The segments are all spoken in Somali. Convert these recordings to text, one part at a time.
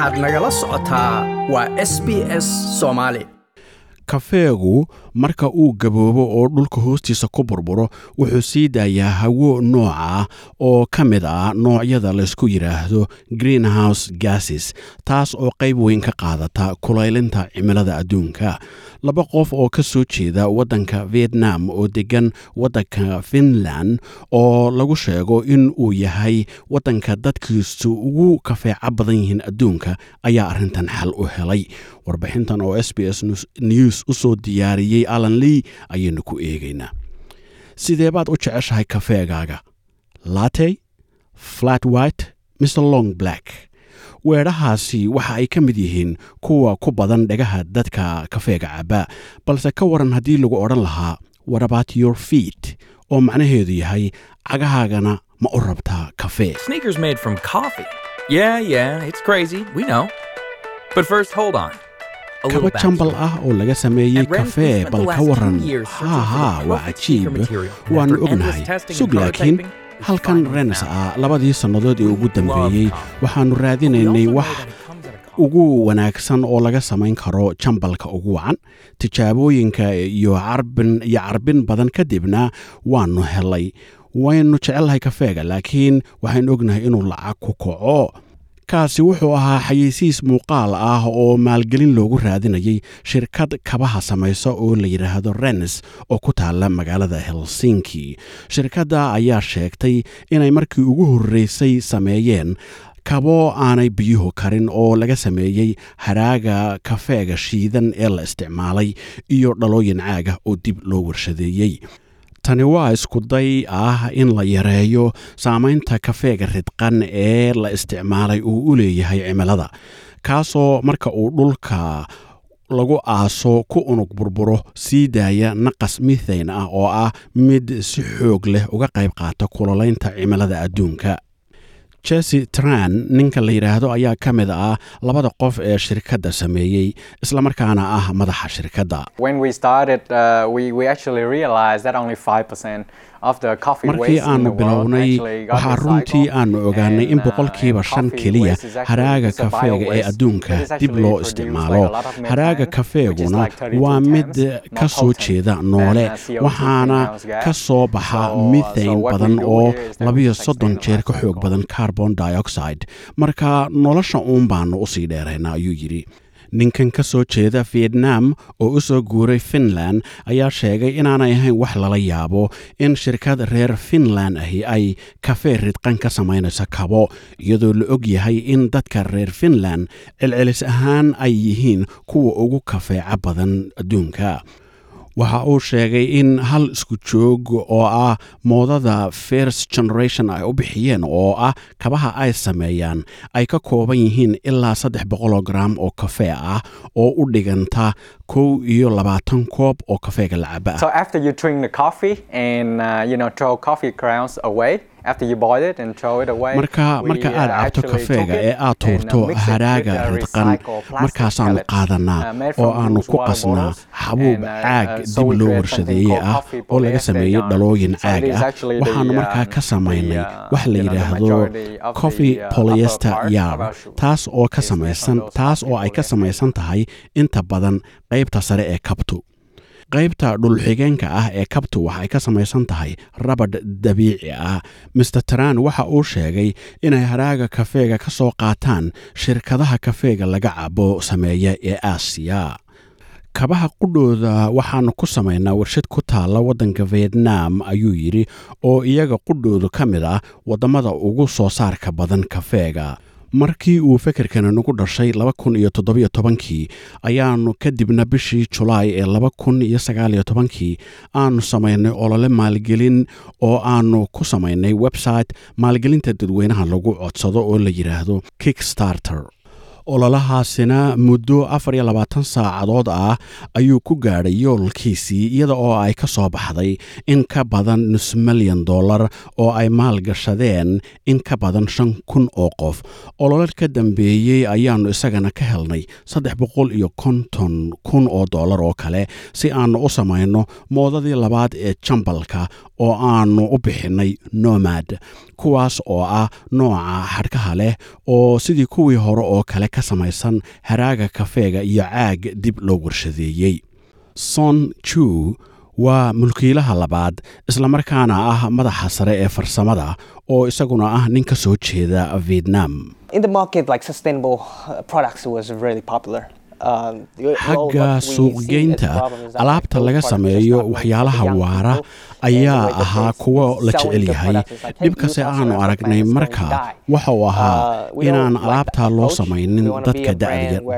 waxaad nagala socotaa waa s b s soomaali kafeegu marka uu gaboobo oo dhulka hoostiisa ku burburo wuxuu sii daayaa hawo nooc ah oo ka mid ah noocyada laysku yidhaahdo greenhouse gases taas oo qayb weyn ka qaadata kulaylinta cimilada adduunka. Laba qof oo ka soo jeeda waddanka vietnam oo deggan waddanka finland oo lagu sheego in uu yahay waddanka dadkiisu ugu kafeeca badan yihiin adduunka ayaa arrintan xal u helay. Warbixintan oo s b s news u soo diyaariyey alan lee ayaynu ku eegaynaa. Sidee baad u jeceshahay kafeegaaga? Latey flat white mr long black? Weedhahaasi waxa ay ka mid yihiin kuwa ku badan dhagaha dadka kafeega cabaa balse ka waran haddii lagu odhan lahaa warabat your feet? oo macnaheedu yahay cagahaagana ma u rabtaa kafee. Yeah, yeah, kaba jambal ah oo laga sameeyey kafee bal ka waran haa haa waa cajiib waannu ognahay. sug laakiin halkan found ah labadii sannadood ee ugu dambeeyey waxaannu We raadinaynay wax ugu wanaagsan oo laga samayn karo jambalka ugu wacan. Tijaabooyinka iyo carbin iyo carbin badan kadibna waannu helay. Waynu jecelnahay kafeega laakiin waxaynu ognahay inuu lacag ku kaco kaasi wuxuu ahaa xayeysiis muuqaal ah oo maalgelin loogu raadinayay shirkad kabaha samaysa oo la yidhaahdo rens oo ku taalla magaalada helsinki. Shirkadda ayaa sheegtay inay markii ugu horreysay sameeyeen kabo aanay biyuhu karin oo laga sameeyey haraaga kafeega shiidan ee la isticmaalay iyo dhalooyin caaga oo dib loo warshadeeyey tani waa iskuday ah in la yareeyo saamaynta kafeega ridqan ee la isticmaalay uu u leeyahay cimilada kaasoo marka uu dhulka lagu aaso ku unug burburo sii daaya naqas mithayn ah oo ah mid si xoog leh uga qayb qaata kulolaynta cimilada adduunka jesse tran ninka la yidhaahdo ayaa ka mid ah labada qof ee shirkadda sameeyey islamarkaana ah madaxa shirkadda. Uh, we, we actually realized that only 5% of the coffee markii aanu bilownay waxaa runtii aanu ogaanay in uh, boqolkiiba shan keliya haraaga kafeega ee adduunka dib loo isticmaalo. haraaga kafeeguna like 32 waa mid more ka soo jeeda noole uh, CO2 waxaana ka soo baxa uh, we badan oo labiyo soddon jeer ka xoog badan carbon dioxide. Marka nolosha uun baanu u sii dheeraynaa ayuu yidhi. Ninkan ka soo jeeda vietnam oo u soo guuray finland ayaa sheegay inaanay ahayn wax lala yaabo in shirkad reer finland ahi ay kafee ridqan ka samaynayso kabo iyadoo la og yahay in dadka reer finland celcelis ahaan ay yihiin kuwa ugu kafeeca badan adduunka waxa uu sheegay in hal isku joog oo ah moodada first generation ay u bixiyeen oo ah kabaha ay sameeyaan ay ka kooban yihiin ilaa saddex boqoloo gram oo kafee ah oo u dhiganta kow iyo labaatan koob oo kafeega la caba uh, marka marka uh, aad cabto actually kafeega ee aad uh, tuurto haraaga uh, plastic markaasaanu qaadanaa uh, oo aanu ku qasnaa xabuub uh, caag uh, dib loo called ah oo laga sameeyey dhalooyin caag ah. waxaanu markaa ka samaynay uh, wax la yidhaahdo coffee uh, polyester shoe taas oo ka samaysan taas oo ay ka samaysan tahay inta badan qaybta sare ee kabtu qaybta dhulxigeenka ah ee kabtu waxay ka samaysan tahay rabadh dabiici ah. Master tran waxa uu sheegay inay haraaga kafeega ka soo qaataan shirkadaha kafeega laga cabo sameeya ee aasiya. Kabaha qudhooda waxaanu ku samaynaa warshad ku taalla waddanka vietnam ayuu yidhi oo iyaga qudhoodu ka mid ah waddamada ugu soo saarka badan kafeega markii uu fekerkani nagu dhashay kii ayaanu kadibna bishii julaay ee kii aanu samaynay olole maalgelin oo aanu ku samaynay website maalgelinta dadweynaha lagu codsado oo la yidhaahdo kickstarter ololahaasina muddo afar iyo labaatan saacadood ah ayuu ku gaadhay yoolkiisii iyada oo ay ka soo baxday in ka badan nus milyan dollar oo ay maalgashadeen in ka badan shan kun oo qof. Olole ka dambeeyey ayaannu isagana ka helnay saddex boqol iyo konton kun oo dollar oo kale si aannu u samayno moodadii labaad ee jambalka oo aannu u bixinnay nomad kuwaas oo ah nooca xadhkaha leh oo sidii kuwii hore oo kale ka ka samaysan haraaga kafeega iyo caag dib loo warshadeeyey. Son ju waa mulkiilaha labaad islamarkaana ah madaxa sare ee farsamada oo isaguna ah nin ka soo jeeda vietnam Um, xagga as suuqgeynta alaabta laga sameeyo waxyaalaha waara ayaa ahaa kuwo la jecel yahay. dhibkase aanu aragnay marka going to die. waxa uu ahaa Uh, we inaan that loo samaynin dadka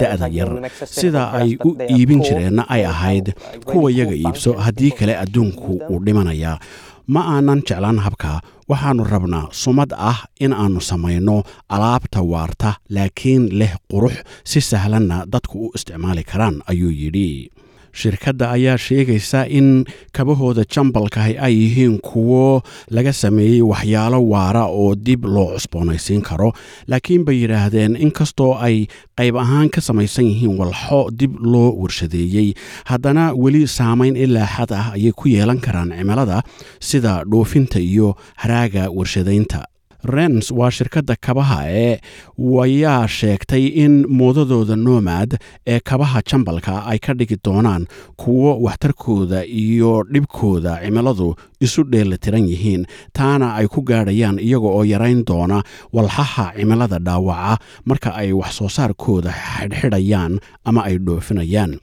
da'da yar sida ay u iibin jireenna ay ahayd kuwa iyaga iibso haddii kale adduunku uu dhimanayaa ma aanan jeclaan habka. Waxaannu rabnaa sumad ah in aannu samayno alaabta waarta laakiin leh qurux si sahlanna dadku u isticmaali karaan ayuu yidhi shirkadda ayaa sheegaysa in kabahooda jambalkahi ay yihiin kuwo laga sameeyey waxyaalo waara oo dib loo cusboonaysiin karo. Laakiin bay yidhaahdeen inkastoo ay qayb ahaan ka samaysan yihiin walxo dib loo warshadeeyey. Haddana weli saamayn ilaa xad ah ayay ku yeelan karaan cimilada sida dhoofinta iyo haraaga warshadaynta rens waa shirkadda kabaha ee wayaa sheegtay in moodadooda nomad ee kabaha jambalka ay ka dhigi doonaan kuwo waxtarkooda iyo dhibkooda cimiladu isu dheelitiran yihiin. Taana ay ku gaadhayaan iyaga oo yarayn doona walxaha cimilada dhaawaca marka ay wax soo saarkooda xidhxidhayaan ama ay dhoofinayaan.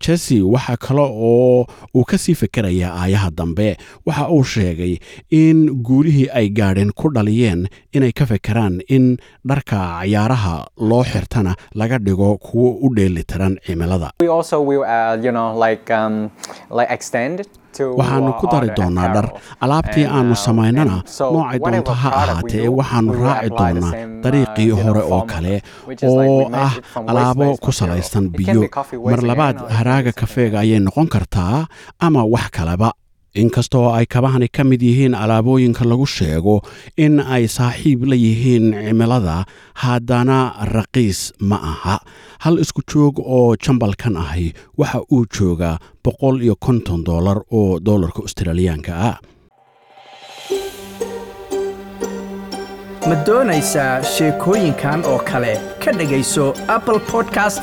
Jesse waxa kale oo uu ka sii aayaha dambe. Waxa uu sheegay in guulihii ay gaadheen ku dhaliyeen inay ka fekeraan in dharka cayaaraha loo xirtana laga dhigo kuwo u dheelitiran cimilada Uh, uh, ku dari doonaa dhar. alaabtii And, aanu um, samaynana noocay doonto ha ahaatee we will raaci doonaa uh, dariiqii hore oo kale oo ah alaabo ku salaysan biyo. mar labaad haraaga kafeega ayay noqon kartaa ama wax kaleba inkastoo ay kabahani ka mid yihiin alaabooyinka lagu sheego in ay saaxiib la yihiin cimilada haddana raqiis ma aha. Hal isku joog oo jambalkan ahi waxa uu joogaa boqol iyo konton dollar oo doolarka australiyaanka ah. Ma doonaysaa sheekooyinkan oo kale? Ka dhegayso apple podcast